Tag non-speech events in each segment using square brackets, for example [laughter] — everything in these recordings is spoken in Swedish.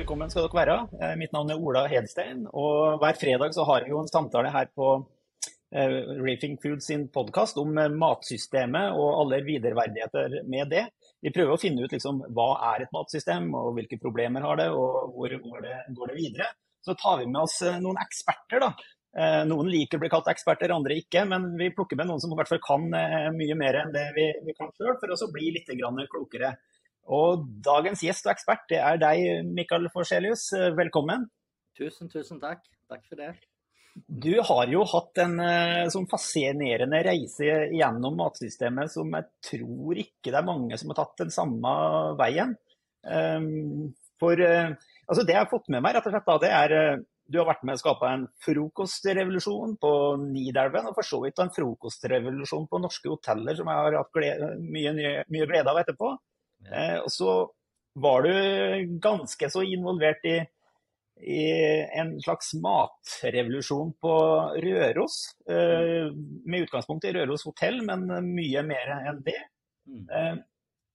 velkommen skal dere være. Eh, mitt navn er Ola Hedstein, og hver fredag så har vi jo en samtale her på eh, Rafing Food sin podkast om eh, matsystemet og alle videreverdigheter med det. Vi prøver å finne ut liksom, hva er et matsystem, og hvilke problemer har det, og hvor går det, går det videre. Så tar vi med oss eh, noen eksperter. da. Eh, noen liker å bli kalt eksperter, andre ikke. Men vi plukker med noen som i hvert fall kan mye mer enn det vi, vi kan sjøl, for å bli litt klokere. Og dagens gjest og ekspert, det er deg, Mikael Forselius. Velkommen. Tusen, tusen takk. Takk for det. Du har jo hatt en eh, sånn fascinerende reise gjennom matsystemet som jeg tror ikke det er mange som har tatt den samme veien. Ehm, for eh, altså det jeg har fått med meg, rett og slett, da, det er eh, du har vært med å skape en frokostrevolusjon på Nidelven, og for så vidt en frokostrevolusjon på norske hoteller, som jeg har hatt glede, mye, mye glede av etterpå. Eh, og så var du ganske så involvert i, i en slags matrevolusjon på Røros. Eh, med utgangspunkt i Røros hotell, men mye mer enn det. Mm. Eh,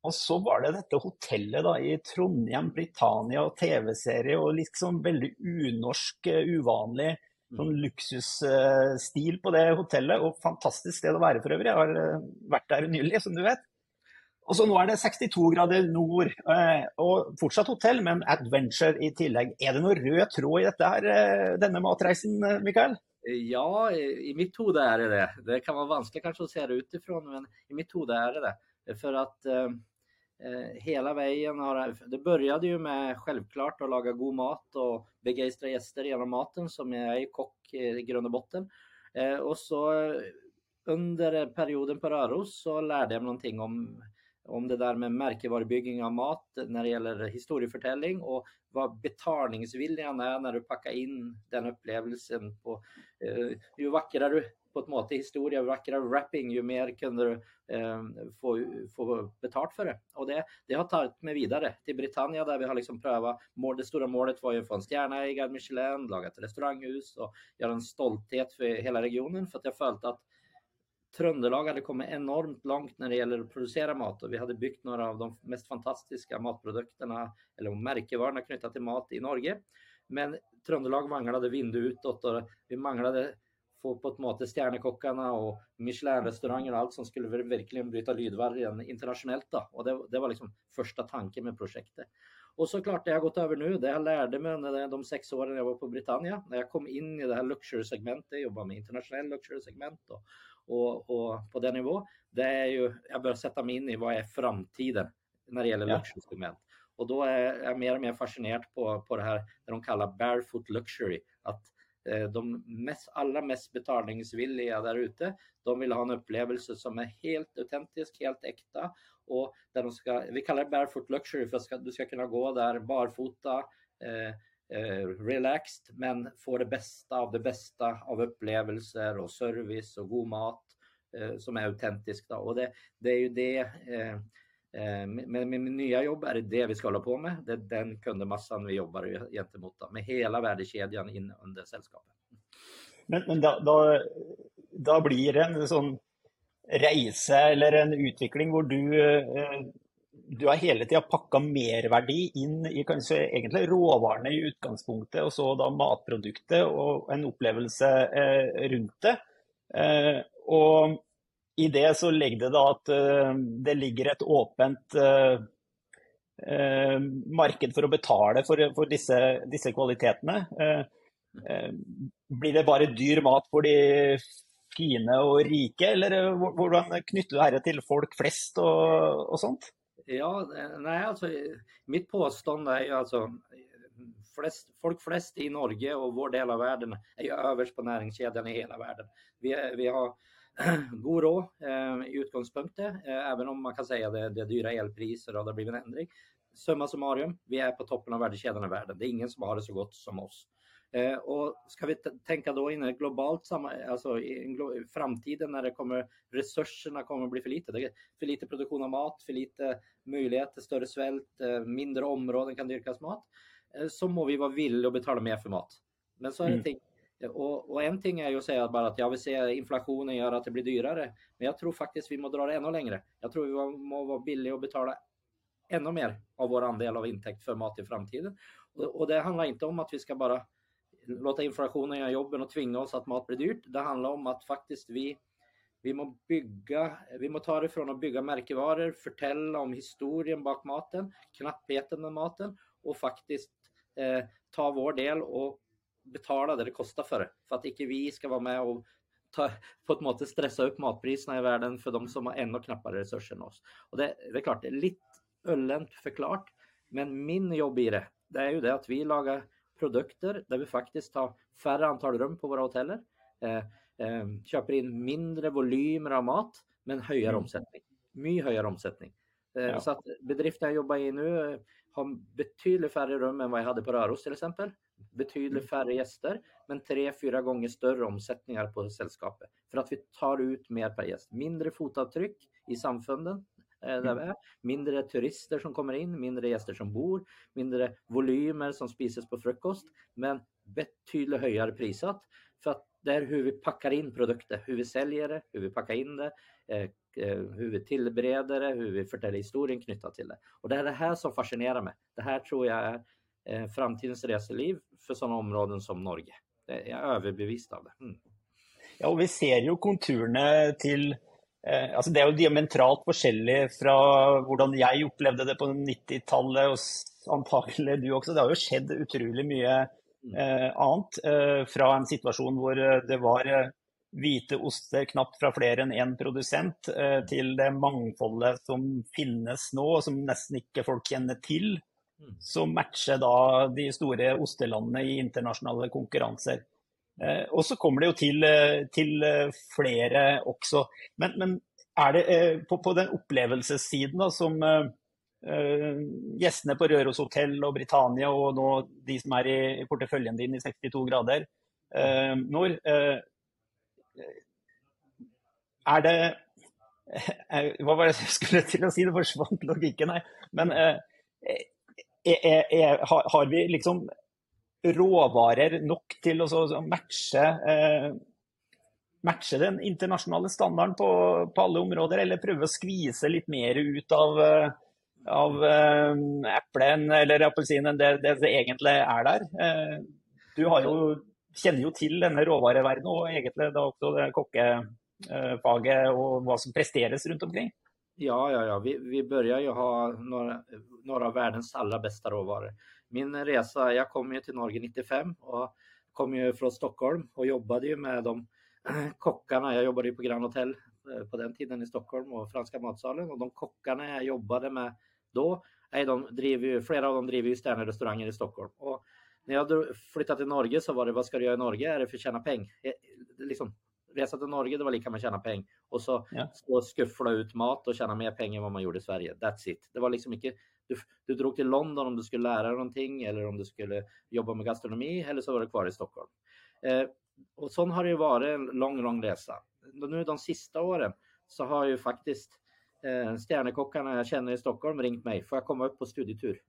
og så var det dette hotellet da, i Trondheim, Britannia og TV-serie, og liksom veldig unorsk, uvanlig mm. sånn luksusstil på det hotellet. Og fantastisk sted å være for øvrig. Jeg har vært der nylig, som du vet. Og så Nå er det 62 grader nord eh, og fortsatt hotell, men adventure i tillegg. Er det noe rød tråd i dette her, eh, denne matreisen, eh, Mikael? Ja, i mitt hode er det det. Det kan være vanskelig kanskje å se det utifrån, men i mitt hode er det det. For at eh, hela vägen har, det började ju med självklart att laga god mat och begeistra gäster genom maten som jag är kock i grund och botten. Eh, och så under perioden på Röros så lärde jag mig någonting om om det där med märkevarubygging av mat när det gäller historieförtäljning och vad betalningsviljan är när du packar in den upplevelsen. På, eh, ju vackrare på ett måte historia, ju vackrare wrapping, ju mer kunde du eh, få, få betalt för det. Och det, det har tagit mig vidare till Britannia där vi har liksom prövat, mål, det stora målet var ju att få en stjärna i Guide Michelin, laga ett restauranghus och göra en stolthet för hela regionen för att jag följt att Tröndelag hade kommit enormt långt när det gäller att producera mat och vi hade byggt några av de mest fantastiska matprodukterna eller märkevarorna knutna till mat i Norge. Men Tröndelag manglade vind utåt och vi manglade få på ett måte stjärnekockarna och Michelin-restauranger och allt som skulle verkligen bryta lydvargen internationellt. Då. Och det, det, var liksom första tanken med projektet. Och såklart det har gått över nu, det jag lärde mig under de sex åren jag var på Britannia, när jag kom in i det här luxury-segmentet, jobbade med internationell luxury-segment och, och, och, på den nivå, det är ju, jag börjar sätta mig in i vad är framtiden när det gäller ja. luxury-segment. Och då är jag mer och mer fascinerad på, på det här det de kallar barefoot luxury. Att eh, de mest, allra mest betalningsvilliga där ute, de vill ha en upplevelse som är helt autentisk, helt äkta och där de ska, vi kallar det barefoot luxury för att du ska kunna gå där barfota, eh, Eh, relaxed men får det bästa av det bästa av upplevelser och service och god mat eh, som är autentiskt. Och det, det, är ju det eh, med, med, med nya jobb är det det vi ska hålla på med. Det är den kundmassan vi jobbar gentemot då, med hela värdekedjan in under sällskapet. Men, men då, då, då blir det en sån resa eller en utveckling där du eh, du har hele tida pakka merverdi inn i kanskje egentlig råvarene i utgangspunktet, og så da matproduktet og en opplevelse eh, rundt det. Eh, og i det så ligger det da at eh, det ligger et åpent eh, eh, marked for å betale for, for disse, disse, kvalitetene. Eh, eh blir det bare dyr mat for de fine og rike, eller eh, hvordan knytter du dette til folk flest og, og sånt? Ja, nej, alltså mitt påstående är ju alltså flest, folk flest i Norge och vår del av världen är ju överst på näringskedjan i hela världen. Vi, vi har [clears throat] god råd eh, i utgångspunkter, eh, även om man kan säga det, det är dyra elpriser och det har blivit en ändring. Summa summarum, vi är på toppen av värdekedjan i världen. Det är ingen som har det så gott som oss. Eh, och ska vi tänka då in globalt, alltså i framtiden när det kommer, resurserna kommer att bli för lite. För lite produktion av mat, för lite möjligheter, större svält, eh, mindre områden kan dyrkas mat. Eh, så må vi vara villiga att betala mer för mat. Men så är det mm. ting. Och, och, en ting är ju att säga bara att jag vill se inflationen gör att det blir dyrare. Men jag tror faktiskt vi må dra det ännu längre. Jag tror vi må vara billiga att betala ännu mer av vår andel av intäkt för mat i framtiden. Och, och det handlar inte om att vi ska bara låta inflationen göra jobben och tvinga oss att mat blir dyrt. Det handlar om att faktiskt vi vi må bygga, vi må ta det från att bygga märkevaror, förtälla om historien bak maten, knappheten med maten och faktiskt eh, ta vår del och betala det det kostar för det. För att inte vi ska vara med och ta, på ett måte stressa upp matpriserna i världen för de som har ännu knappare resurser än oss. Och det, det är klart, det är lite öllent förklart, men min jobb i det, det är ju det att vi lagar produkter där vi faktiskt har färre antal rum på våra hoteller. Eh, eh, köper in mindre volymer av mat, men höjer mm. omsättning. Mycket höjer omsättning. Eh, ja. Så att bedriften jag jobbar i nu eh, har betydligt färre rum än vad jag hade på Röros till exempel. Betydligt mm. färre gäster, men tre, fyra gånger större omsättningar på sällskapet. För att vi tar ut mer per gäst. Mindre fotavtryck i samfunden, mm. Mindre turister som kommer in, mindre gäster som bor, mindre volymer som spises på frukost, men betydligt högre prissatt. För att det är hur vi packar in produkter, hur vi säljer det, hur vi packar in det, eh, eh, hur vi tillbereder det, hur vi förtäller historien knyttat till det. Och det är det här som fascinerar mig. Det här tror jag är eh, framtidens reseliv för sådana områden som Norge. Jag är överbevist av det. Mm. Ja, och vi ser ju konturerna till eh, altså Det är ju diametralt forskjellig från hur jag upplevde det på 90-talet, och antagligen du också. Det har ju skett otroligt mycket eh, annet. Eh, fra en situasjon hvor eh, det var eh, hvite oster knapt fra flere enn én produsent, eh, til det mangfoldet som finnes nå, og som nesten ikke folk kjenner til. Mm. Som matcher da de store ostelandene i internasjonale konkurranser. Eh, og så kommer det jo til, eh, til eh, flere også. Men, men er det eh, på, på den opplevelsessiden da, som Uh, gjestene på Røros hotell og Britannia, og nå de som er i, i porteføljen din i 62 grader uh, nord. Uh, er det Hva var det jeg skulle til å si? Det forsvant logikken her. Men er, er, har vi liksom råvarer nok til å matche, eh, matche den internasjonale standarden på, på, alle områder, eller prøve å skvise litt mer ut av eh, av eh, äpplen eller apelsinen det, det, det egentlig er der. Eh, du har jo, kjenner jo til denne råvareverdenen og egentlig da også det kokkefaget eh, og hva som presteres rundt omkring. Ja, ja, ja. Vi, vi börjar ju ha några, några av världens allra bästa råvaror. Min resa, jag kom ju till Norge 95 och kom ju från Stockholm och jobbade ju med de [clears throat] kockarna. Jag jobbade ju på Grand Hotel eh, på den tiden i Stockholm och Franska matsalen och de kockarna jag jobbade med då. Nej, de driver ju, flera av dem driver ju Stjärnrestauranger i Stockholm. Och när jag flyttade till Norge så var det, vad ska du göra i Norge? Är det för att tjäna pengar? Eh, liksom, resa till Norge, det var lika med att tjäna pengar. Och så, ja. så skuffla ut mat och tjäna mer pengar än vad man gjorde i Sverige. That's it. Det var liksom inte, du, du drog till London om du skulle lära någonting eller om du skulle jobba med gastronomi eller så var du kvar i Stockholm. Eh, och sån har det ju varit en lång, lång resa. Nu de sista åren så har ju faktiskt eh, stjärnekockarna jag känner i Stockholm ringt mig. Får jag komma upp på studietur?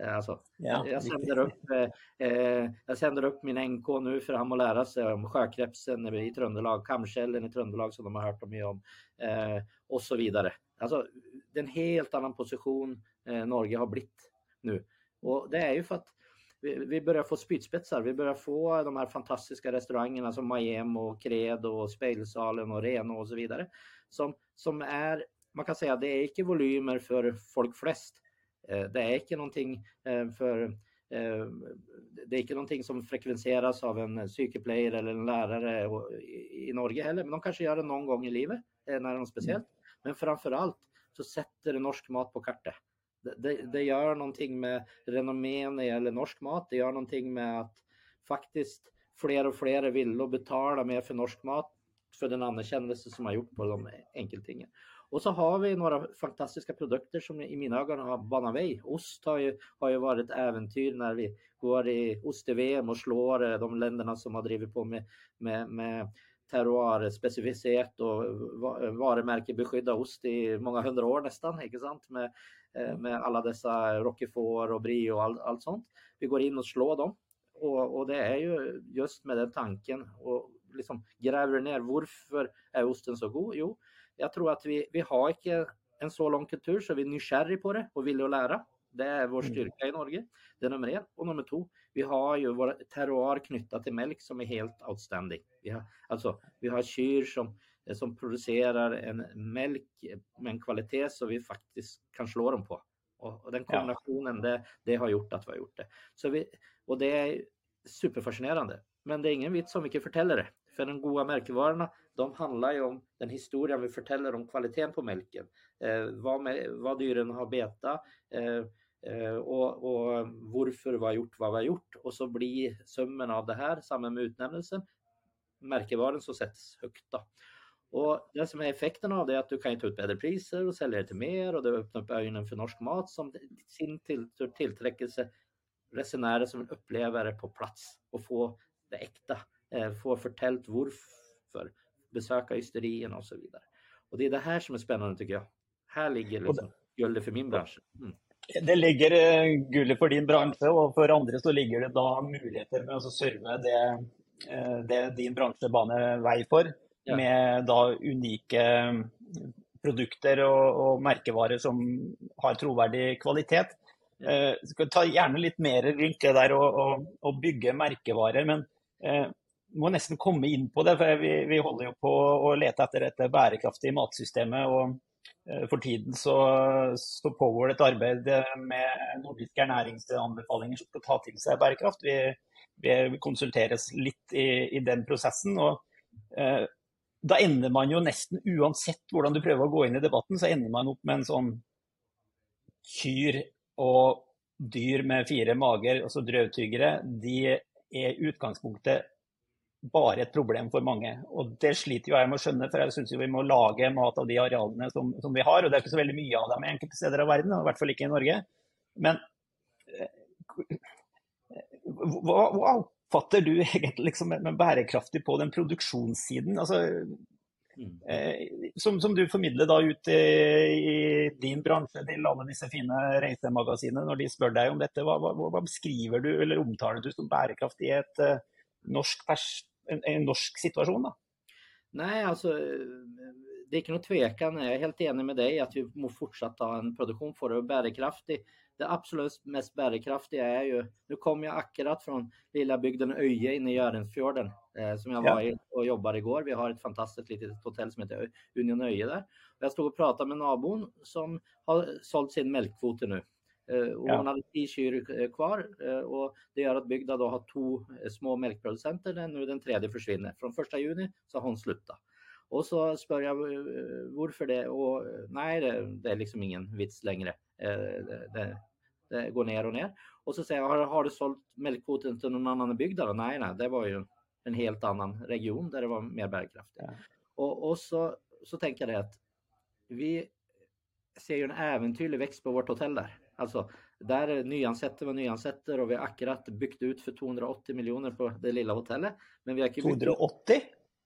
Eh, alltså, ja, jag, sänder upp, eh, eh jag sänder upp min NK nu för han må lära sig om sjökrebsen i Tröndelag, kamskällen i Tröndelag som de har hört om, om eh, och så vidare. Alltså, det är en helt annan position eh, Norge har blivit nu. Och det är ju för att vi, vi börjar få spydspetsar. Vi börjar få de här fantastiska restaurangerna som Majem och Kred och Spejlsalen och Reno och så vidare. Som, som är man kan säga det är inte volymer för folk flest. Eh, det är inte någonting eh, för eh, det är inte någonting som frekvenseras av en psykeplayer eller en lärare i Norge heller, men de kanske gör det någon gång i livet när något speciellt. Mm. Men framför allt så sätter det norsk mat på kartan. Det, det, det, gör någonting med renommén gäller norsk mat. Det gör någonting med att faktiskt fler och fler vill betala mer för norsk mat för den anerkännelse som har gjort på de enkeltingen. Och så har vi några fantastiska produkter som i mina ögon har banat väg. Ost har ju, har ju varit ett äventyr när vi går i ost-VM och slår eh, de länderna som har drivit på med, med, med terroir-specificitet och varumärkebeskydda ost i många hundra år nästan, inte sant? Med, eh, med alla dessa Roquefort och Brie och all, allt sånt. Vi går in och slår dem och, och, det är ju just med den tanken och liksom gräver ner varför är osten så god? Jo, jag tror att vi, vi har inte en så lång kultur så är vi nysgjerrig på det och vill lära. Det är vår mm. styrka i Norge. Det är nummer ett. Och nummer två, vi har ju vår terroir knyttat till mjölk som är helt outstanding. Vi har, alltså, vi har kyr som, som producerar en mjölk med en kvalitet så vi faktiskt kan slå dem på. Och, och den kombinationen, ja. det, det, har gjort att vi har gjort det. Så vi, och det är superfascinerande. Men det är ingen vits om vi inte förtäller det. För de goda märkevarorna, de handlar ju om den historia vi berättar om kvaliteten på mjölken. Eh, vad, med, vad djuren har betat eh, eh, och, och varför vi har gjort vad vi har gjort. Och så blir summan av det här, samman med utnämnelsen, märkevaran som sätts högt. Då. Och det som är effekten av det är att du kan ta ut bättre priser och sälja det till mer och det öppnar upp ögonen för norsk mat som sin till, tillträckelse resenärer som vill uppleva det på plats och få det äkta, få förtält varför, besöka ysterierna och så vidare. Och det är det här som är spännande tycker jag. Här ligger liksom guldet för min bransch. Mm. Det ligger uh, guldet för din bransch och för andra så ligger det då möjligheter med att serve det, uh, det din bransch banar väg för ja. med då unika produkter och, och märkevaror som har trovärdig kvalitet. Eh, skal ta gjerne litt mer rundt det der å, å, å bygge merkevarer. Men eh, må nesten komme inn på det, for vi, vi, holder jo på å lete etter dette bærekraftige matsystemet. og eh, For tiden så, så, pågår det et arbeid eh, med nordiske ernæringsanbefalinger som skal ta til seg bærekraft. Vi, vi konsulteres litt i, i, den prosessen. og eh, Da ender man jo nesten, uansett hvordan du prøver å gå inn i debatten, så ender man opp med en sånn kyr og dyr med fire mager, altså drøvtyggere, de er i utgangspunktet bare et problem for mange. Og det sliter jo jeg med å skjønne, for jeg syns vi må lage mat av de arealene som, som, vi har. Og det er ikke så veldig mye av dem i enkelte steder av verden, i hvert fall ikke i Norge. Men eh, hva, hva oppfatter du egentlig liksom med bærekraftig på den produksjonssiden? Altså, Mm. Eh, som, som, du formidler da ut i, i, din bransje til alle disse fine reisemagasinene. Når de spør deg om dette, hva, hva, hva beskriver du eller omtaler du som bærekraft i et, uh, norsk en, en, norsk situasjon? da? Nej, alltså det är någon tvekan. Jag är helt enig med dig att vi måste fortsätta ha en produktion för det och bärkraftig det absolut mest bärkraftiga är ju, nu kommer jag akkurat från lilla bygden Öje inne i Görensfjorden eh, som jag var i och jobbade igår. Vi har ett fantastiskt litet hotell som heter Union Öje där. Jag stod och pratade med nabon som har sålt sin mjölkkvoter nu. Eh, och ja. Hon hade tio kyr eh, kvar eh, och det gör att bygden då har två små mjölkproducenter. Nu den tredje försvinner. Från första juni så har hon slutat. Och så spör jag varför det och nej, det, det är liksom ingen vits längre. Det, det, det, går ner och ner. Och så säger jag, har, har du sålt mjölkkvoten till någon annan bygd? Nej, nej, det var ju en helt annan region där det var mer bärkraftigt. Ja. Och, och, så, så tänker jag att vi ser ju en äventyrlig växt på vårt hotell där. Alltså där nyansätter man nyansätter och vi har akkurat byggt ut för 280 miljoner på det lilla hotellet. Men vi har 280?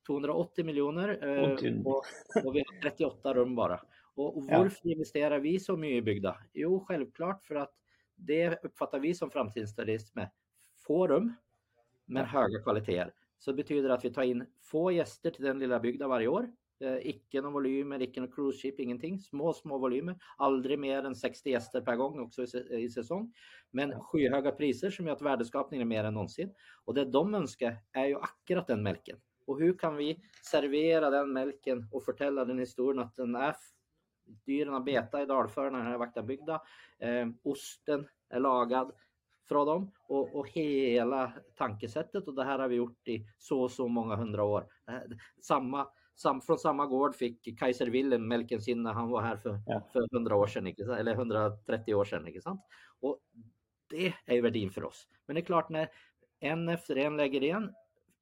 280 miljoner eh, och, och, vi har 38 rum bara. Och, och varför ja. investerar vi så mycket i bygda? Jo, självklart för att det uppfattar vi som framtidsturism med få rum men höga kvaliteter. Så det betyder att vi tar in få gäster till den lilla bygden varje år. Eh, icke någon volymer, icke någon cruise ship, ingenting. Små, små volymer. Aldrig mer än 60 gäster per gång också i, i säsong. Men skyhöga priser som gör att värdeskapningen är mer än någonsin. Och det de önskar är ju akkurat den mjölken. Och hur kan vi servera den mjölken och förtälla den historien att den är Dyren beta i dalförarna när vaktabygda. Eh, osten är lagad från dem och, och, hela tankesättet och det här har vi gjort i så så många hundra år. Eh, samma, sam, från samma gård fick Kaiser Wilhelm mjölken sin när han var här för, ja. för 100 år sedan, eller 130 år sedan. Inte sant? Och det är ju värdin för oss. Men det är klart när en efter en lägger, igen,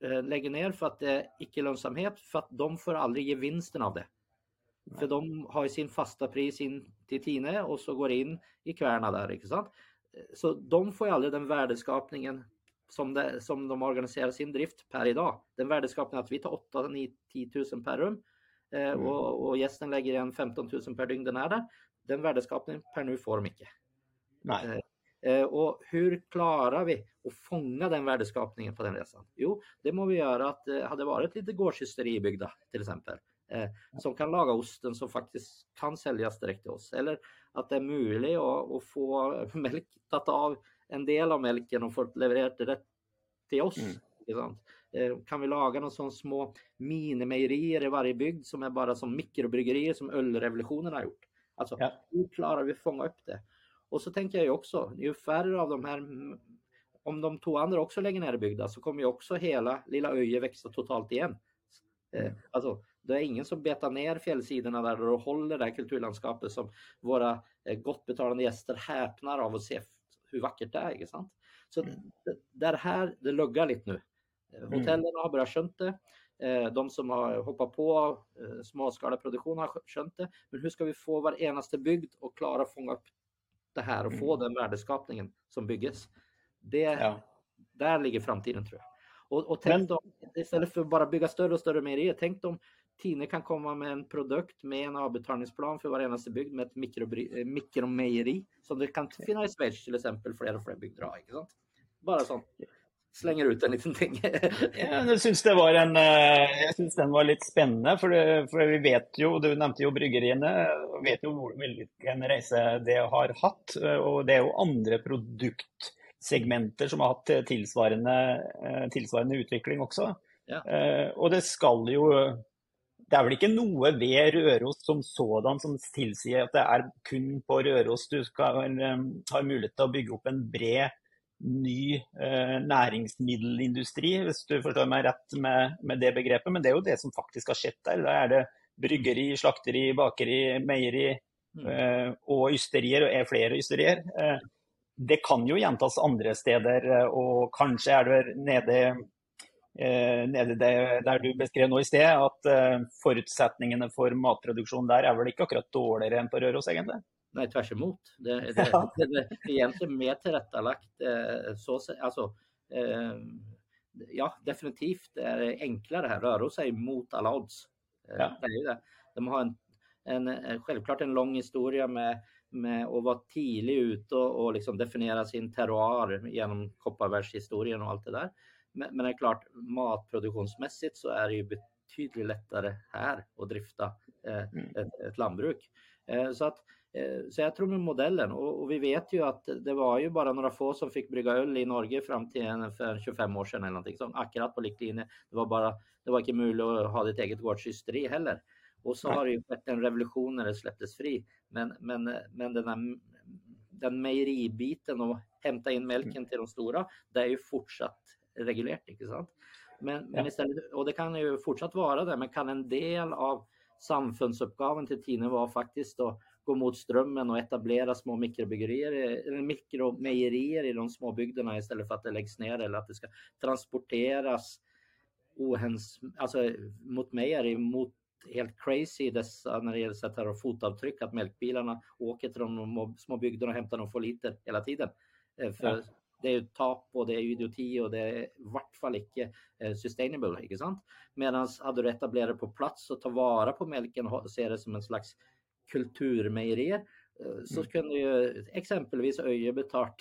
äh, lägger ner för att det är icke lönsamhet, för att de får aldrig ge vinsten av det. För de har sin fasta pris in till Tine och så går in i kvärna där. Inte sant? Så de får ju aldrig den värdeskapningen som, det, som de organiserar sin drift per idag. Den värdeskapningen att vi tar 8 9 10 000 per rum eh, mm. och, och gästen lägger igen 15 000 per dygn den är där. Den värdeskapningen per nu får de inte. Nej. Eh, eh, och hur klarar vi att fånga den värdeskapningen på den resan? Jo, det må vi göra att det hade varit lite gårdshysteri byggda till exempel eh, som kan laga osten som faktiskt kan säljas direkt till oss. Eller att det är möjligt att, att få [laughs] mjölk, av en del av mjölken och få levererat direkt till oss. Mm. Eh, kan vi laga några sådana små minimejerier i varje bygd som är bara som mikrobryggerier som ölrevolutionen har gjort? Alltså, ja. hur klarar vi att fånga upp det? Och så tänker jag ju också, ju färre av de här, om de två andra också lägger ner i bygda så kommer ju också hela lilla Öje växa totalt igen. Eh, mm. Alltså, det är ingen som betar ner fjällsidorna där och håller det här kulturlandskapet som våra eh, gott betalande gäster häpnar av att se hur vackert det är. Inte sant? Så mm. det, det här, det luggar lite nu. Eh, mm. Hotellen har börjat skönt det. De som har hoppat på småskalig produktion har skönt det. Men hur ska vi få varenaste bygd att klara att fånga upp det här och få mm. den värdeskapningen som bygges? Det, ja. Där ligger framtiden tror jag. Och, och tänk Men... om, istället för att bara bygga större och större mejerier, tänk om Tine kan komma med en produkt med en avbetalningsplan för varje bygd med ett mikro, eh, mikromejeri som det kan finnas i Schweiz till exempel, flera och fler bygder har. Sant? Bara sånt. Slänger ut en liten ting. [laughs] ja, jag syns det var en, eh, jag syns den var lite spännande för, för vi vet ju, du nämnde ju bryggerierna, vet ju vilken resa det har haft och det är ju andra produkt segmenter som har haft tillsvarande, eh, tillsvarande utveckling också. Ja. Eh, och det ska ju det är väl inte något ved Røros som sådan som tilsier att det är kun på Røros du skal eh, ha möjlighet att bygga upp en bred, ny eh, næringsmiddelindustri, om du förstår mig rätt med, med, det begreppet. Men det är ju det som faktiskt har skett där. Da er det bryggeri, slakteri, bakeri, meieri mm. eh, og ysterier, og er flere ysterier. Eh, det kan ju gjentas andra steder, eh, och kanske är det nede, nede der du beskrev nå i sted, at eh, forutsetningene for matproduksjon der er vel ikke akkurat dårligere enn på Røros, egentlig? Nej, tvärs emot. Det, [laughs] det, ja. det, det, är egentligen mer tillrättalagt. Eh, så, eh, ja, definitivt det är enklare här. Röros är mot alla odds. Eh, ja. Det är det. De har en, en, självklart en lång historia med med att vara tidig ute och, och liksom definiera sin terroir genom kopparvärldshistorien och allt det där. Men, men det är klart, matproduktionsmässigt så är det ju betydligt lättare här att drifta eh, mm. ett, ett lantbruk. Eh, så, att, eh, så jag tror med modellen och, och, vi vet ju att det var ju bara några få som fick brygga öl i Norge fram till en, för 25 år sedan eller någonting som akkurat på riktlinjen. Det var bara, det var inte möjligt att ha ditt eget gårdsysteri heller. Och så har det ju skett en revolution när det släpptes fri. Men, men, men den, här, den mejeribiten och hämta in mjölken mm. till de stora, det är ju fortsatt reglerat. Inte sant? Men, ja. men istället, och det kan ju fortsatt vara det, men kan en del av samfundsuppgaven till Tine vara faktiskt att gå mot strömmen och etablera små mikrobryggerier eller mikromejerier i de små bygderna istället för att det läggs ner eller att det ska transporteras ohens, alltså mot mejeri, mot helt crazy dessa, när det gäller sätt och fotavtryck, att mjölkbilarna åker till de små bygderna och hämtar några få liter hela tiden. Eh, för ja. Det är ju tap och det är idioti och det är i vart fall icke eh, sustainable, inte sant? Medan hade du etablerat på plats och ta vara på mjölken och se det som en slags kulturmejerier eh, så mm. kunde ju exempelvis Öje betalt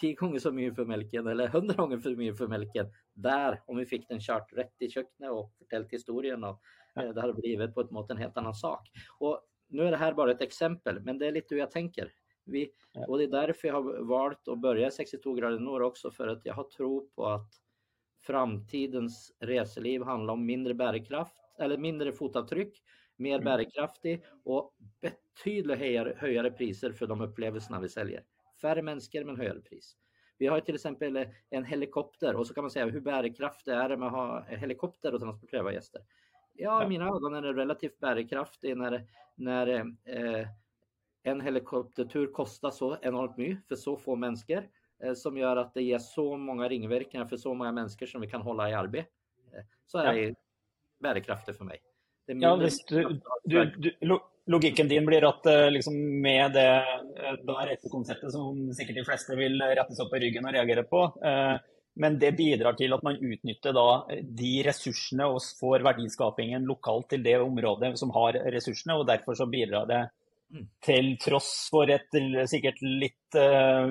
tio gånger så mycket för mjölken eller hundra gånger för mycket för mjölken där om vi fick den kört rätt i köket och förtällt historien och Eh, det hade blivit på ett mått en helt annan sak. Och nu är det här bara ett exempel, men det är lite hur jag tänker. Vi, och det är därför jag har valt att börja 62 grader norr också, för att jag har tro på att framtidens reseliv handlar om mindre bärkraft eller mindre fotavtryck, mer mm. bärkraftig och betydligt höjare, höjare priser för de upplevelserna vi säljer. Färre människor men högre pris. Vi har till exempel en helikopter och så kan man säga hur bärkraftigt är det med att ha helikopter och transportera gäster? ja, i mina ögon är det relativt bärkraftig när, när eh, en helikoptertur kostar så enormt mycket för så få människor eh, som gör att det ger så många ringverkningar för så många människor som vi kan hålla i arbete. Eh, så är ja. det bärkraftigt för mig. ja, visst, du, du, du, logiken din blir att eh, liksom, med det, det resekonceptet som säkert de flesta vill rätta sig upp i ryggen och reagera på, eh, men det bidrar til at man utnytter da de ressursene og får verdiskapingen lokalt til det området som har ressursene. og Derfor så bidrar det. Til tross for et sikkert litt uh,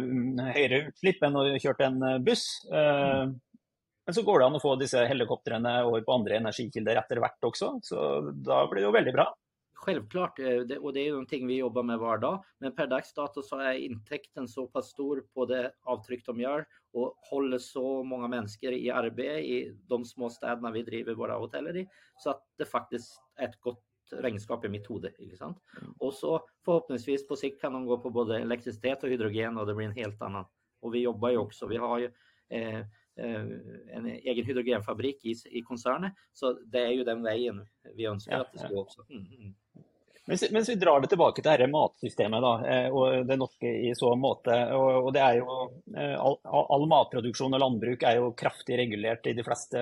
høyere utslipp enn å kjøre en buss, uh, Men så går det an å få disse helikoptrene over på andre energikilder etter hvert også. Så da blir det jo veldig bra. Självklart, eh, och det är någonting vi jobbar med varje dag. Men per dags dato så är intäkten så pass stor på det avtryck de gör och håller så många människor i arbete i de små städerna vi driver våra hoteller i. Så att det faktiskt är ett gott regnskap i mitt huvud. Mm. Och så förhoppningsvis på sikt kan de gå på både elektricitet och hydrogen och det blir en helt annan. Och vi jobbar ju också, vi har ju eh, Eh, en egen hydrogenfabrik i, i koncernen. Så det är ju den vägen vi önskar ja, att det ska gå också. Mm, mm. Mens, mens, vi drar det tilbake til dette matsystemet da, eh, og det norske i så måte. og, og det er jo, eh, all, all, matproduksjon og landbruk er jo kraftig regulert i de fleste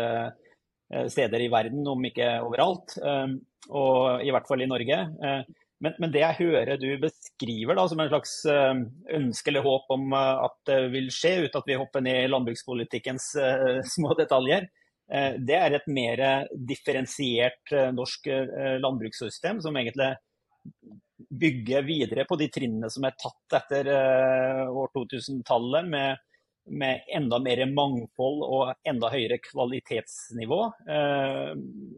Eh, steder i verden, om ikke overalt. Eh, og i hvert fall i Norge. Eh, men, men, det jeg hører du beskriver da, som en slags ønske eller håp om at det vil skje, uten at vi hopper ned i landbrukspolitikkens [laughs] små detaljer, det er et mer differensiert norsk landbrukssystem som egentlig bygger videre på de trinnene som er tatt etter år 2000-tallet, med, med, enda mer mangfold och enda högre kvalitetsnivå. Eh,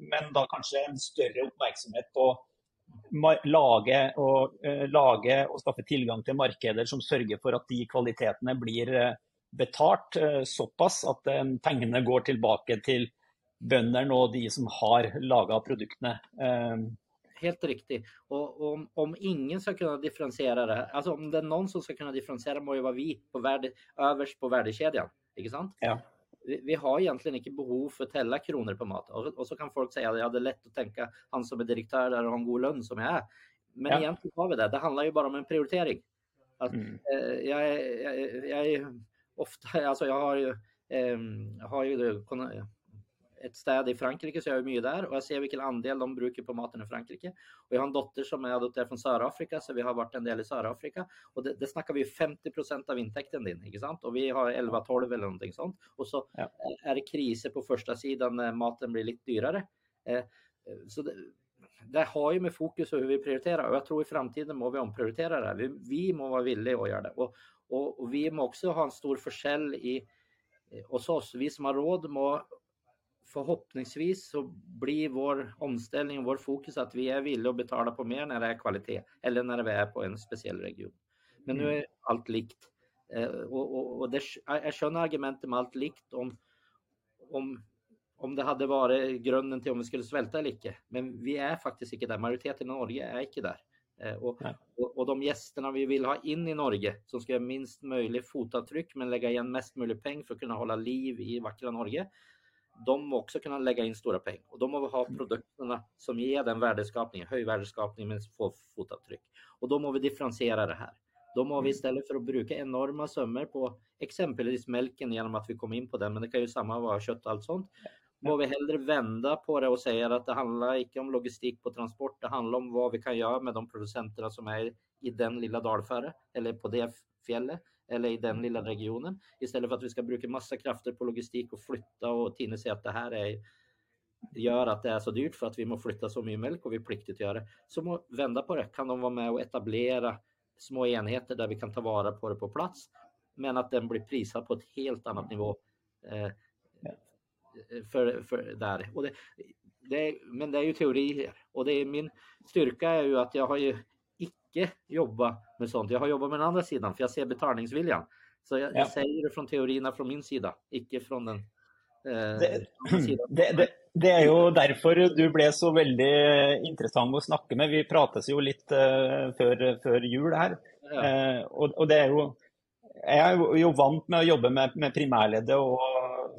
men då kanske en större uppmärksamhet på lage och, eh, lage och skaffa tillgång till marknader som sörjer för att de kvaliteterna blir eh, betalt så pass att pengarna går tillbaka till bönderna och de som har lagat produkterna. Helt riktigt. Och om, om, ingen ska kunna differentiera det, alltså om det är någon som ska kunna differentiera må ju vara vi på värde, överst på värdekedjan. Inte sant? Ja vi, vi, har egentligen inte behov för att tälla kronor på mat. Och, och, så kan folk säga att jag hade lätt att tänka han som är direktör där och har en god lön som jag är. Men ja. egentligen har vi det. Det handlar ju bara om en prioritering. Att, mm. eh, jag, är, jag, jag, är ofta, alltså jag har ju, eh, har ju ett städ i Frankrike så jag är mycket där och jag ser vilken andel de brukar på maten i Frankrike. Och jag har en dotter som är adopterad från Sörafrika så vi har varit en del i Sörafrika och det, det snackar vi 50% av intäkten din, inte sant? Och vi har 11-12 eller någonting sånt. Och så ja. är det kriser på första sidan när maten blir lite dyrare. Eh, så det, det har ju med fokus och hur vi prioriterar och jag tror i framtiden må vi omprioritera det här. Vi, vi må vara villiga att göra det och, och, och vi må också ha en stor försälj i hos oss. Vi som har råd må förhoppningsvis så blir vår omställning och vår fokus att vi är villiga att betala på mer när det är kvalitet eller när vi är på en speciell region. Men nu mm. är allt likt. Eh, och, och, och det, jag känner argumentet med allt likt om, om, om det hade varit grunden till om vi skulle svälta eller icke. Men vi är faktiskt inte där. Majoriteten i Norge är inte där. Eh, och, och, och, de gästerna vi vill ha in i Norge som ska göra minst möjligt fotavtryck men lägga igen mest möjligt pengar för att kunna hålla liv i vackra Norge de också kunna lägga in stora pengar och de må ha mm. produkterna som ger den värdeskapningen, hög värdeskapning med få fotavtryck. Och då må vi differentiera det här. Då må vi mm. istället för att bruka enorma summor på exempelvis mjölken genom att vi kom in på den, men det kan ju samma vara kött och allt sånt. Må vi hellre vända på det och säga att det handlar inte om logistik på transport. Det handlar om vad vi kan göra med de producenterna som är i den lilla dalfärre eller på det fjället eller i den lilla regionen istället för att vi ska bruka massa krafter på logistik och flytta och Tine säger att det här är gör att det är så dyrt för att vi måste flytta så mycket mjölk och vi är pliktigt göra det. Så må vända på det. Kan de vara med och etablera små enheter där vi kan ta vara på det på plats, men att den blir prisad på ett helt annat nivå. Eh, för, för där. Och det, det, men det är ju teorier och det är min styrka är ju att jag har ju icke jobba med sånt. Jag har jobbat med den andra sidan för jag ser betalningsviljan. Så jag, ja. jag säger det från teorierna från min sida, icke från den eh, det, det, det, det, är ju därför du blev så väldigt intressant att snacka med. Vi pratades ju lite uh, för, för jul här. Ja. Uh, och, och, det är ju, jag är ju vant med att jobba med, med primärledet och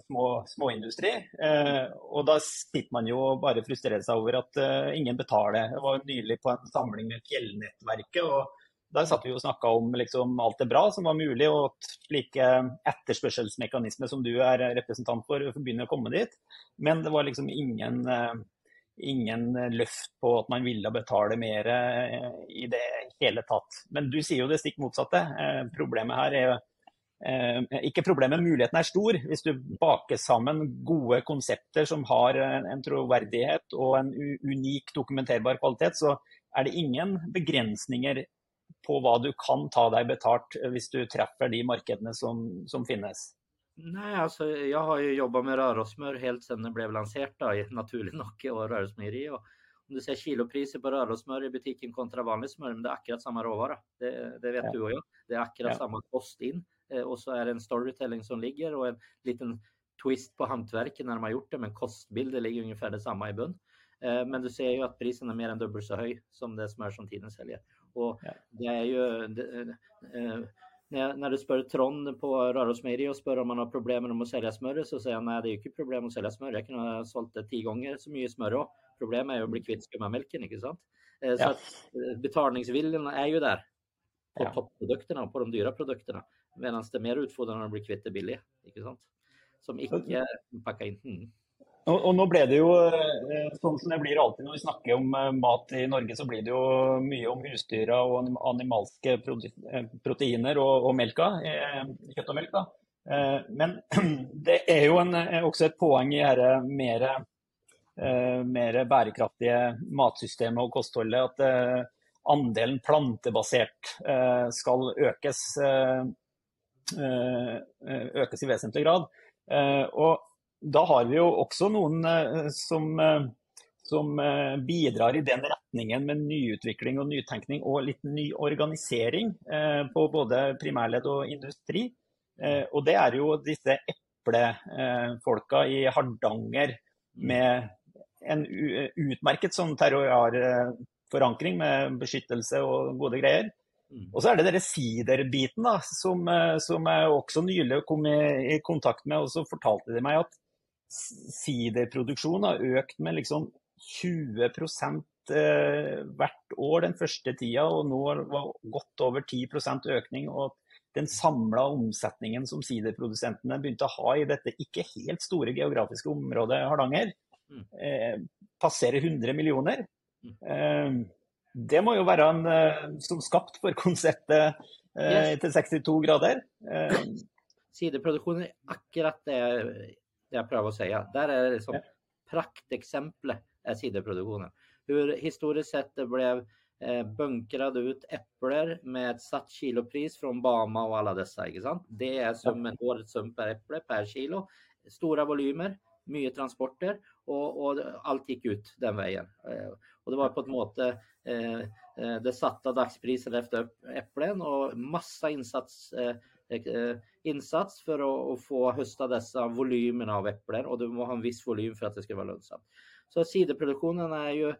små, småindustri. Eh, og da sitter man jo og bare frustrerer seg over at eh, ingen betaler. Jeg var nylig på en samling med Fjellnettverket. og der satt vi og snakka om liksom alt det bra som var mulig, og at slike etterspørselsmekanismer som du er representant for, begynner å komme dit. Men det var liksom ingen, eh, ingen løft på at man ville betale mer eh, i det hele tatt. Men du sier jo det stikk motsatte. Eh, problemet her er ikke problemet, muligheten er stor. Hvis du baker sammen gode konsepter som har en troverdighet og en unik dokumenterbar kvalitet, så er det ingen begrensninger på hva du kan ta deg betalt hvis du treffer de markedene som, som finnes. Nej, alltså jag har ju jobbat med rörosmör helt sedan det blev lanserat då, i Naturlig Nocke och rörosmejeri. Och om du ser kilopriser på rörosmör i butiken kontra vanlig smör, det är akkurat samma råvara. Det, det vet ja. du och jag. Det är akkurat ja. samma kost in eh, och så är det en storytelling som ligger och en liten twist på hantverket när de har gjort det, men kostbilden ligger ungefär detsamma i bund. Eh, men du ser ju att priserna är mer än dubbelt så höj som det smör som tiden säljer. Och ja. det är ju det, eh, när, när du spör Trond på Rörosmejeri och spör om man har problem med att sälja smör så säger han nej, det är inte problem att sälja smör. Jag kan ha sålt det tio gånger så mycket smör också. Problemet är att bli kvitt skummamjölken, inte sant? Eh, så ja. att betalningsviljan är ju där på ja. toppprodukterna och på de dyra produkterna. Medan det är mer utfordrande att bli kvitt det billiga, inte sant? Som inte packar in. Mm. Og, og, nå ble det jo, eh, sånn som det blir alltid når vi snakker om eh, mat i Norge, så blir det jo mye om husdyra og animalske eh, proteiner og, og melka. Kjøtt og melk, da. Men [clears throat] det er jo en, også et poeng i dette mer, mer bærekraftige matsystemet og kostholdet at andelen plantebasert skal økes, Eh, eh, økes i vesentlig grad. Eh, og da har vi jo også noen som, som bidrar i den retningen med nyutvikling og nytenkning og litt ny organisering på både primærledd og industri. Og det er jo disse eplefolka i Hardanger med en utmerket sånn territorialforankring med beskyttelse og gode greier. Mm. Og så er det dere siderbiten da, som, som jeg også nylig kom i, i kontakt med. og så fortalte de meg at siderproduksjon har økt med liksom 20 eh, hvert år den første tida, og nå var godt over 10 økning. og den samla omsetningen som siderprodusentene begynte å ha i dette ikke helt store geografiske området Hardanger, mm. eh, passerer 100 millioner. Mm. Eh, det må jo være en, eh, som skapt for konseptet eh, yes. til 62 grader. Eh, Siderproduksjon er akkurat det det jag prövar att säga. Där är det liksom ja. praktexemplet är sidoproduktionen. Hur historiskt sett det blev bunkrade ut äpplen med satt kilopris från Bama och alla dessa. Det är summen, ja. årets sum per äpple per kilo. Stora volymer, mycket transporter och, och, allt gick ut den vägen. Eh, och det var på ett måte eh, eh det satta dagspriset efter äpplen och massa insats insats för att, få hösta dessa volymerna av äpplen och du måste ha en viss volym för att det ska vara lönsamt. Så sidoproduktionen är ju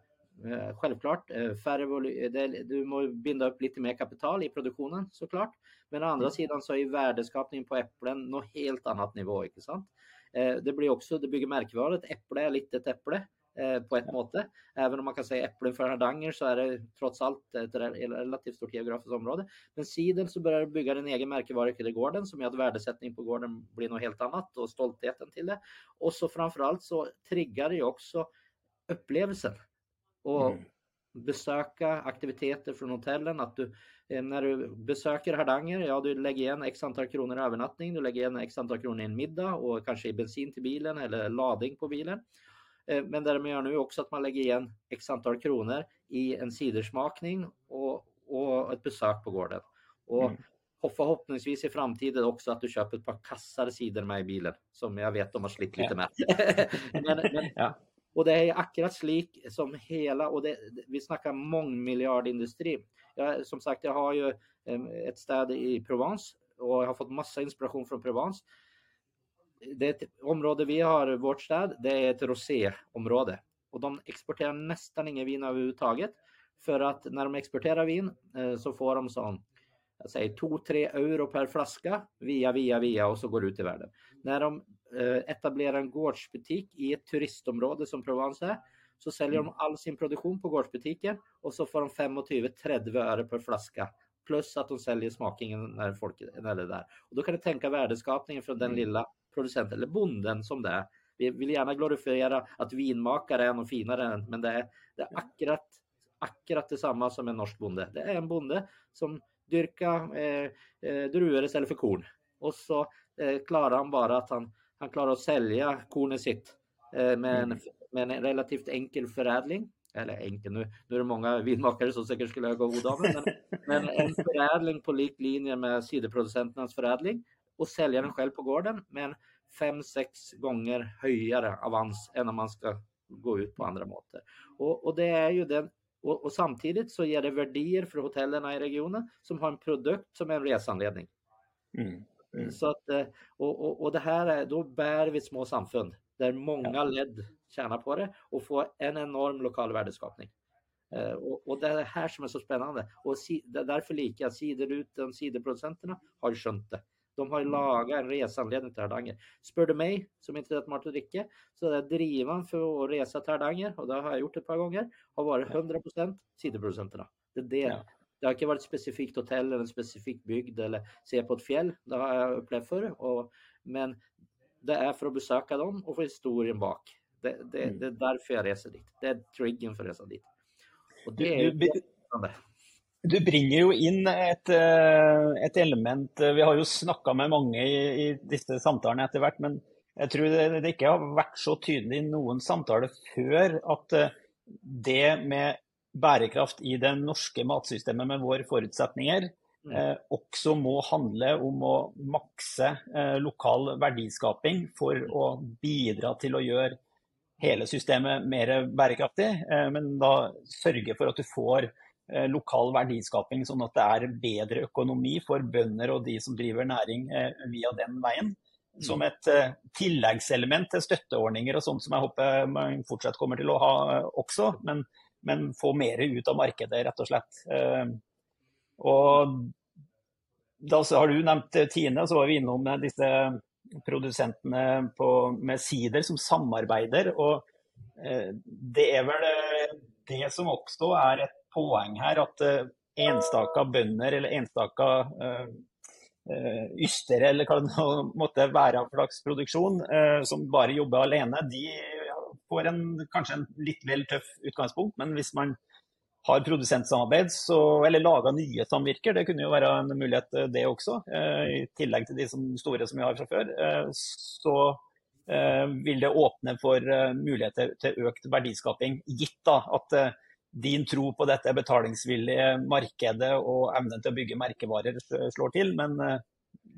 självklart färre volym, du måste binda upp lite mer kapital i produktionen såklart. Men å andra mm. sidan så är värdeskapningen på äpplen något helt annat nivå, inte sant? Det blir också, det bygger märkvara, ett äpple är lite ett äpple Eh, på ett måte. Även om man kan säga äpplen för Hardanger så är det trots allt ett relativt stort geografiskt område. Men siden så börjar bygga en egen märkevara i gården som gör att värdesättning på gården blir något helt annat och stoltheten till det. Och så framförallt så triggar det också upplevelsen. Och mm. Besöka aktiviteter från hotellen. Att du, eh, när du besöker Hardanger, ja du lägger igen x antal kronor i övernattning, du lägger igen x antal kronor i en middag och kanske i bensin till bilen eller lading på bilen. Eh, men det de gör nu också att man lägger igen x antal kronor i en cidersmakning och, och ett besök på gården. Och mm. förhoppningsvis i framtiden också att du köper ett par kassar cider med i bilen som jag vet de har slitit lite med. [laughs] men, men, ja. Och det är akkurat slik som hela, och det, vi snackar mångmiljardindustri. Jag, som sagt, jag har ju ett städ i Provence och jag har fått massa inspiration från Provence det är ett område vi har, vårt städ, det är ett roséområde. Och de exporterar nästan ingen vin överhuvudtaget. För att när de exporterar vin eh, så får de sån, jag säger 2-3 euro per flaska via, via, via och så går det ut i världen. När de eh, etablerar en gårdsbutik i ett turistområde som Provence är så säljer de mm. all sin produktion på gårdsbutiken och så får de 25-30 öre per flaska plus att de säljer smakingen när folk när det är där. Och då kan du tänka värdeskapningen från den mm. lilla producenten eller bonden som det är. Vi vill gärna glorifiera att vinmakare är något finare men det är, det är akkurat, akkurat detsamma som en norsk bonde. Det är en bonde som dyrkar eh, eh, druvor istället för korn. Och så eh, klarar han bara att han, han klarar att sälja kornet sitt med, en, mm. med en relativt enkel förädling eller enkel, nu, nu är det många vinmakare som säkert skulle ha goda av men, men en [laughs] förädling på lik linje med sidoproducenternas förädling och sälja den själv på gården med en fem, sex gånger höjare avans än om man ska gå ut på andra måter. Och, och det är ju den och, och, samtidigt så ger det värdier för hotellen i regionen som har en produkt som är en resanledning. Mm. Mm. Så att, eh, och, och, och, det här är, då bär vi små samfund där många ja. led tjänar på det och får en enorm lokal värdeskapning. Uh, och, och, det är det här som är så spännande och si, därför lika sideruten, siderproducenterna har skönt det. De har mm. lagat en resanledning till Hardanger. Spör du mig som inte vet mat och dricka så är drivan för att resa till Hardanger och det har jag gjort ett par gånger har varit 100 siderproducenterna. Det är det. Ja. Det har inte varit ett specifikt hotell eller en specifik bygd eller se på ett fjäll. Det har jag upplevt förr. Och, men det är för att besöka dem och få historien bak. Det, det, mm. det är därför jag reser dit. Det är triggen för att resa dit. Och det är du, du bringer jo inn et, eh, et, element Vi har jo snakka med mange i, i disse samtalene etter hvert, men jeg tror det, det, ikke har vært så tydelig i noen samtaler før at eh, det med bærekraft i det norske matsystemet med våre forutsetninger mm. eh, også må handle om å makse eh, lokal verdiskaping for å bidra til å gjøre hele systemet mer bærekraftig, eh, men da sørge for at du får Eh, lokal verdiskaping, sånn at det er bedre økonomi for bønder og de som driver næring eh, via den veien. Som et eh, tilleggselement til støtteordninger og sånt som jeg håper man fortsatt kommer til å ha også. Men, men få mer ut av markedet, rett og slett. Og da har du nevnt Tine, så var vi innom disse produsentene på, med sider som samarbeider. og det er vel det som oppstår, er et poäng här att uh, enstaka bönder eller enstaka eh, eh, uh, uh, ystere, eller hva det måtte være av slags produksjon, uh, som bare jobber alene, de får en, kanskje en litt vel tøff utgangspunkt. Men hvis man har produsentsamarbeid, så, eller laga nye samvirker, det kunne jo være en mulighet det også, i tillegg til de som, store som vi har fra før, så vil det åpne for muligheter til økt verdiskaping, gitt da at din tro på dette betalingsvillige markedet og evnen til å bygge merkevarer slår til. Men eh,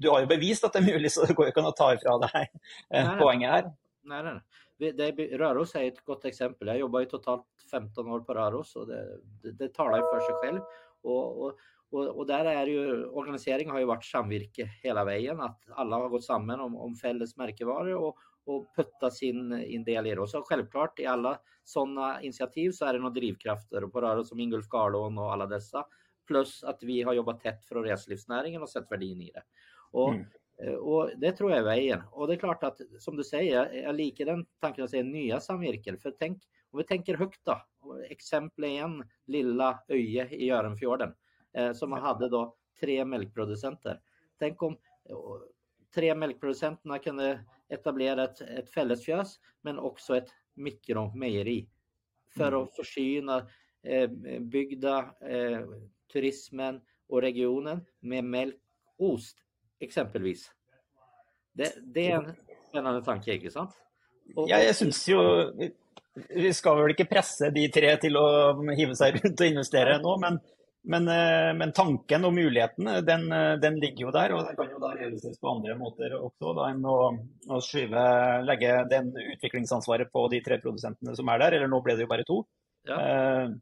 du har jo bevist at det er mulig, så det går jo ikke an å ta ifra deg eh, poenget her. Nej, nej. Det, Röros är ett gott exempel. Jag jobbar ju totalt 15 år på Röros och det, det, det talar ju för sig själv. Och, och, och, och, där är ju organisering har ju varit samvirke hela vägen, att alla har gått samman om, om fälles märkevaror och, och putta sin, in del i det. Och så självklart i alla sådana initiativ så är det några drivkrafter och på rörelser som Ingulf Garlån och alla dessa. Plus att vi har jobbat tätt för reselivsnäringen och sett värdin i det. Och, mm. Eh, och det tror jag är vägen. Och det är klart att som du säger, jag liker den tanken att säga nya samvirken. För tänk, om vi tänker högt då. Exempel igen, lilla Öje i Görenfjorden eh, som hade då tre mjölkproducenter. Tänk om eh, tre mjölkproducenterna kunde etablera ett, ett fällesfjös men också ett mikromejeri för mm. att försyna eh, bygda eh, turismen och regionen med mjölk och ost exempelvis. Det, det, är en spännande tanke, inte sant? Och, ja, jag syns ju vi ska väl inte pressa de tre till att hiva sig runt och investera nu, men men, eh, men, tanken og muligheten den, den, ligger jo der, og den kan jo da realiseres på andre måter også da, enn å, å skyve, legge den utviklingsansvaret på de tre produsentene som er der. Eller nå ble det jo bare to. Ja. Eh,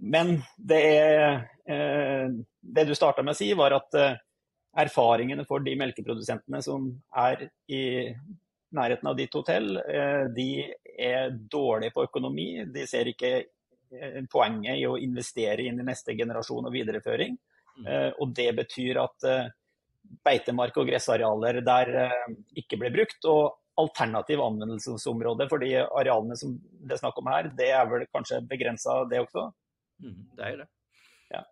men det, er, eh, det du starta med å si, var at eh, erfaringene for de melkeprodusentene som er i nærheten av ditt hotell, eh, de er dårlige på økonomi. De ser ikke Eh, poenget i å investere inn i neste generasjon og videreføring. Mm. Eh, og det betyr at eh, beitemark og gressarealer der ikke blir brukt. og alternativ anvendelsesområde for de arealene som det er snakk om her, det er vel kanskje begrensa, det også? Mm, det er det. Ja.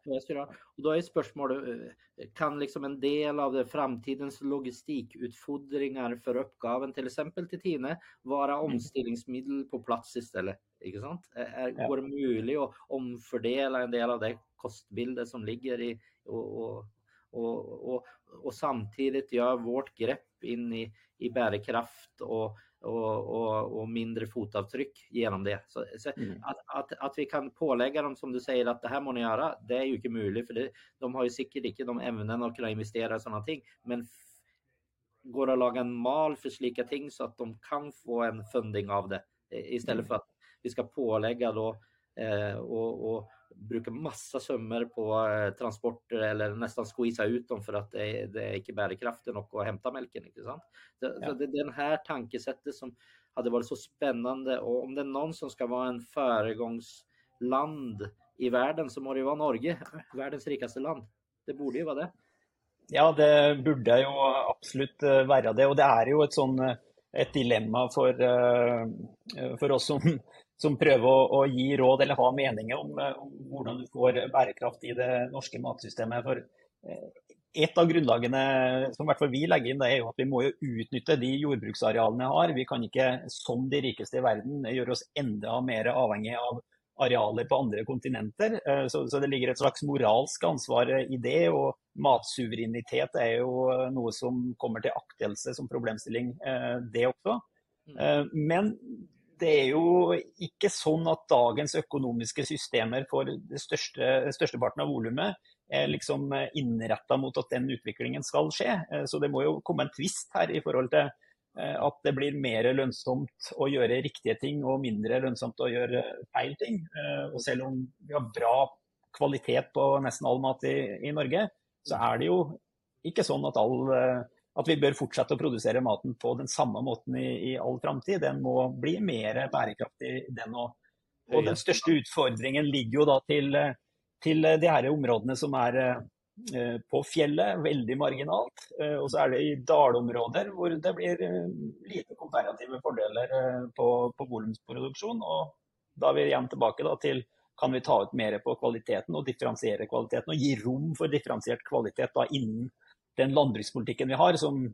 Och då är spörsmålet, kan liksom en del av det framtidens logistikutfordringar för uppgaven, till exempel till Tine, vara mm. omstillingsmedel på plats istället? Ikke sant? Er, ja. Går det mulig å omfordele en del av det kostbildet som ligger i og, og, og, og samtidig gjøre vårt grepp inn i, i bærekraft og, och, mindre fotavtryck genom det. Så, så mm. att, att, att, vi kan pålägga dem, som du säger, att det här må ni göra, det är ju inte möjligt, för det, de har ju säkert inte de ämnen att kunna investera i sådana ting. Men går att laga en mal för slika ting så att de kan få en funding av det istället mm. för att vi ska pålägga då eh, och, och bruka massa summor på eh, transporter eller nästan squeeza ut dem för att det är, det är inte bärkraften och att hämta mjölken. Inte sant? Det, ja. det, den här tankesättet som hade varit så spännande och om det är någon som ska vara en föregångsland i världen så må det ju vara Norge, [laughs] världens rikaste land. Det borde ju vara det. Ja, det burde jo absolutt eh, være det. Og det er jo et, sånn, eh, et dilemma for, eh, for oss som, som prøver å, gi råd eller ha meninger om, om, hvordan du får bærekraft i det norske matsystemet. For et av grunnlagene som i hvert fall vi legger inn, det er jo at vi må jo utnytte de jordbruksarealene vi har. Vi kan ikke, som de rikeste i verden, gjøre oss enda mer avhengig av arealer på andre kontinenter. Eh, så, så, det ligger et slags moralsk ansvar i det. Og matsuverenitet er jo noe som kommer til aktelse som problemstilling, eh, det også. Mm. Eh, men det er jo ikke sånn at dagens økonomiske systemer for største, størsteparten av volumet er liksom innretta mot at den utviklingen skal skje. Så det må jo komme en tvist her i forhold til eh, att at det blir mer lønnsomt å gjøre riktige ting og mindre lønnsomt å gjøre feil ting. Och og eh, selv om vi har bra kvalitet på nesten all mat i, i Norge, så er det jo ikke sånn at, all, eh, at, vi bør fortsette å produsere maten på den samme måten i, i all framtid. Den må bli mer bærekraftig, den òg. Og den største utfordringen ligger jo da til, til de her områdene som er Eh, på fjellet, veldig marginalt. Eh, og så er det i dalområder hvor det blir eh, lite komparative fordeler på, på volumsproduksjon. Og da er vi igjen tilbake da, til kan vi ta ut mer på kvaliteten og differensiere kvaliteten. Og gi rom for differensiert kvalitet da, innen den landbrukspolitikken vi har, som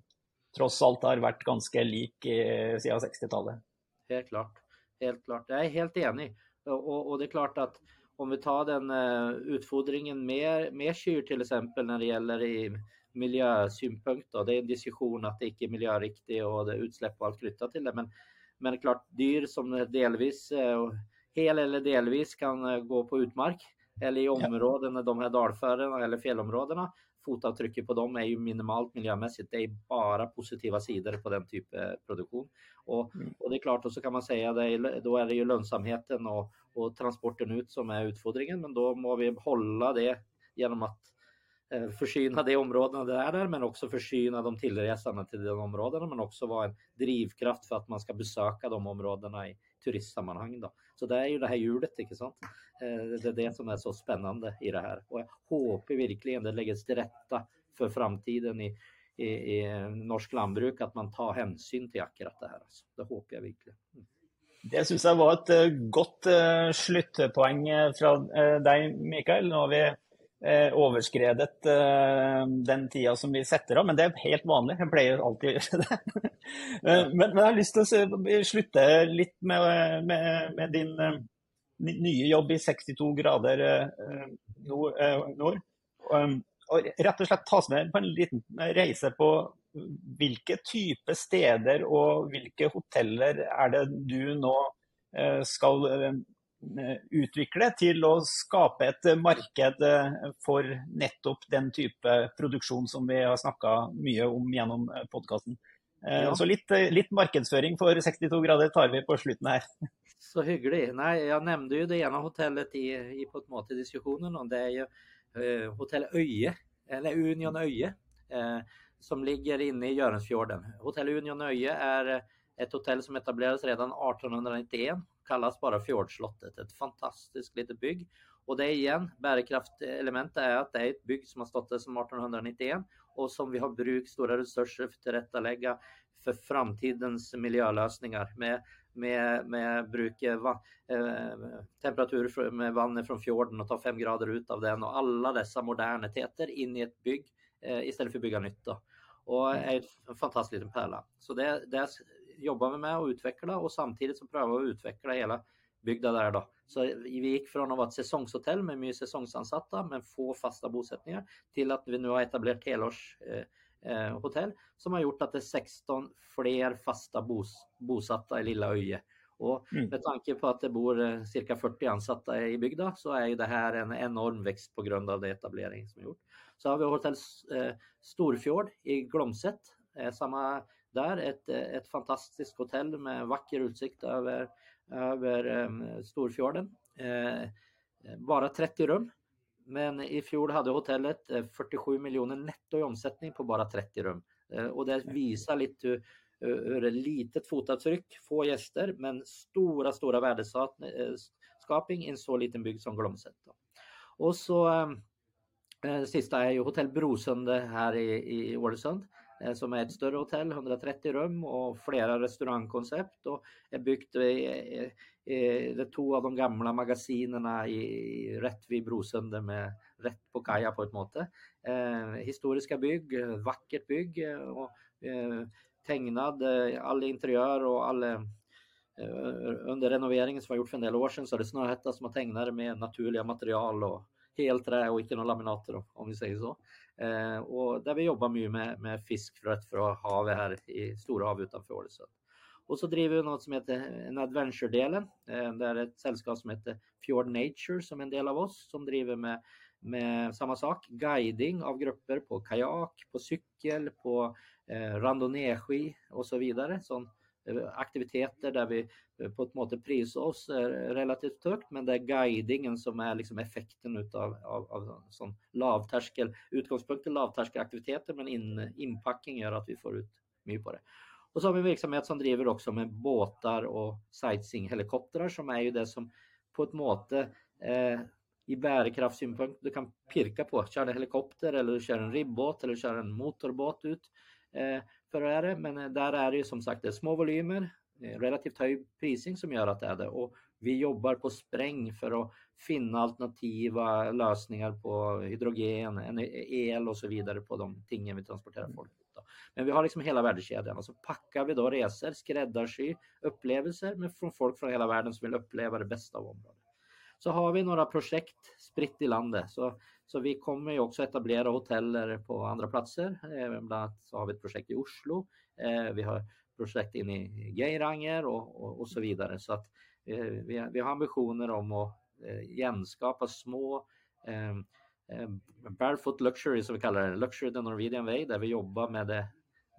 tross alt har vært ganske lik siden 60-tallet. Helt klart. Helt klart. Jeg er helt enig. Og, og det er klart at om vi tar den uh, utfordringen med, med kyr till exempel när det gäller i miljösynpunkt. Då. Det är en diskussion att det inte är miljöriktigt och det är utsläpp och allt knyttat till det. Men, men klart dyr som delvis, uh, hel eller delvis kan uh, gå på utmark eller i områden, ja. de här dalförarna eller fjällområdena fotavtrycket på dem är ju minimalt miljömässigt. Det är bara positiva sidor på den typen av produktion. Och, mm. och, det är klart, och så kan man säga att då är det ju lönsamheten och, och transporten ut som är utfordringen, men då må vi hålla det genom att eh, försyna de områdena det är där, men också försyna de tillresande till de områdena, men också vara en drivkraft för att man ska besöka de områdena i turistsammanhang. Då. Så det är ju det här hjulet, inte sant? Eh, det är det som är så spännande i det här. Och jag hoppas verkligen det läggs till rätta för framtiden i, i, i norsk lantbruk, att man tar hänsyn till akkurat det här. Alltså. Det hoppas jag verkligen. Mm. Det syns jag var ett eh, gott eh, slutpoäng uh, dig uh, Mikael. Nå har vi overskredet den tida som vi setter av, men det er helt vanlig. Jeg pleier alltid å gjøre det. [laughs] men, men, jeg har lyst til å slutte litt med, med, med din nye jobb i 62 grader nord. nord. Um, og rett og slett tas med på en liten reise på hvilke type steder og hvilke hoteller er det du nå eh, skal eh, utvikle til å skape et marked eh, for nettopp den type produksjon som vi har snakka mye om gjennom podkasten. Ja. Så litt, litt, markedsføring for 62 grader tar vi på slutten her. [laughs] Så hyggelig. Nei, jeg nevnte jo det ene hotellet i, i på en måte diskusjonen, og det er jo uh, hotell Øye, eller Union Øye. Uh, som ligger inne i Jörensfjorden. Hotell Union Öje är ett hotell som etablerades redan 1891, kallas bara Fjordslottet. Ett fantastiskt litet bygg. Och det är igen, bärkraftelementet är att det är ett bygg som har stått där sedan 1891 och som vi har brukt stora resurser för att tillrättalägga för framtidens miljölösningar med, med, med bruk va, eh, temperatur med vatten från fjorden och ta fem grader ut av den och alla dessa moderniteter in i ett bygg eh, istället för att bygga nytt. Då. Och mm. är en fantastisk liten pärla. Så det, det jobbar vi med att utveckla och samtidigt så prövar vi att utveckla hela bygda där då. Så vi gick från att vara ett säsongshotell med mycket säsongsansatta men få fasta bosättningar till att vi nu har etablerat helårshotell eh, eh som har gjort att det är 16 fler fasta bos, bosatta i Lilla Öje. Och mm. med tanke på att det bor eh, cirka 40 ansatta i bygda så är ju det här en enorm växt på grund av det etablering som är gjort. Så har vi hotell eh, Storfjord i Glomset samma där, ett, ett fantastiskt hotell med vacker utsikt över, över Storfjorden. Bara 30 rum. Men i fjol hade hotellet 47 miljoner netto i omsättning på bara 30 rum. Och det visar lite hur, hur ett litet fotavtryck, få gäster, men stora, stora värdeskaping i en så liten bygd som Glomset. Och så eh, sista är ju Hotell Brosunde här i, i Ålesund eh, Eh, som är ett större hotell, 130 rum och flera restaurangkoncept och är byggt i, i, i två av de gamla magasinerna i, rätt vid Brosunde med rätt på kaja på ett måte. Eh, historiska bygg, vackert bygg eh, och eh, tegnad, eh, all interiör och all eh, under renoveringen som var gjort för en del år sedan så är det Snöhetta som har tecknat med naturliga material och helträ och inte några laminater om vi säger så. Eh, och där vi jobbar mycket med, med fiskfrött för att här i Stora hav utanför Ålesund. Och så driver vi något som heter en adventure-delen. Eh, det är ett sällskap som heter Fjord Nature som är en del av oss som driver med, med samma sak, guiding av grupper på kajak, på cykel, på eh, randonnéski och så vidare. Sån, aktiviteter där vi eh, på ett måte prisar oss eh, relativt högt men det är guidingen som är liksom effekten utav av, av sån lavtärskel, utgångspunkten lavtärskelaktiviteter men in, inpackning gör att vi får ut mycket på det. Och så har vi en verksamhet som driver också med båtar och sightseeinghelikoptrar som är ju det som på ett måte eh, i bärkraftssynpunkt du kan pirka på. Kör en helikopter eller du kör en ribbåt eller kör en motorbåt ut Eh, för är det. Men eh, där är det ju som sagt det små volymer, eh, relativt hög prising som gör att det är det. Och vi jobbar på spräng för att finna alternativa lösningar på hydrogen, eh, el och så vidare på de tingen vi transporterar folk. Men vi har liksom hela värdekedjan och så packar vi då resor, skräddarsy upplevelser med från folk från hela världen som vill uppleva det bästa av området. Så har vi några projekt spritt i landet. Så så vi kommer ju också etablera hoteller på andra platser. Eh, bland annat så har vi ett projekt i Oslo. Eh, vi har projekt in i Geiranger och, och, och så vidare. Så att eh, vi, vi har ambitioner om att eh, genskapa små eh, eh, barefoot luxury som vi kallar det, luxury the Norwegian way, där vi jobbar med det,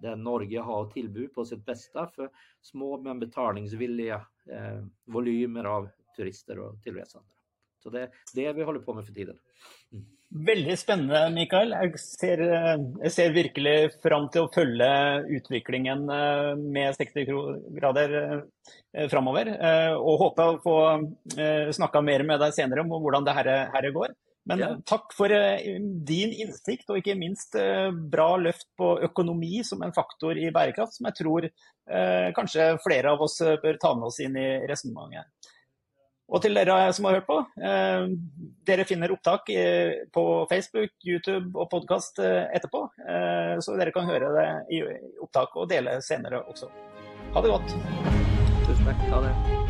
det Norge har att tillbud på sitt bästa för små men betalningsvilliga eh, volymer av turister och tillresande. Så det är det vi håller på med för tiden. Mm. Veldig spennende, Mikael. Jeg ser, jeg ser, virkelig fram til å følge utviklingen eh, med 60 grader eh, framover. Eh, og håper å få snakka mer med deg senere om hvordan det her, her går. Men ja. takk for din innsikt, og ikke minst bra løft på økonomi som en faktor i bærekraft, som jeg tror kanskje flere av oss bør ta med oss inn i resonnementet. Og til dere som har hørt på, eh, dere finner opptak eh, på Facebook, YouTube og podkast eh, etterpå. Eh, så dere kan høre det i opptak og dele senere også. Ha det godt. Tusen takk. Ha det.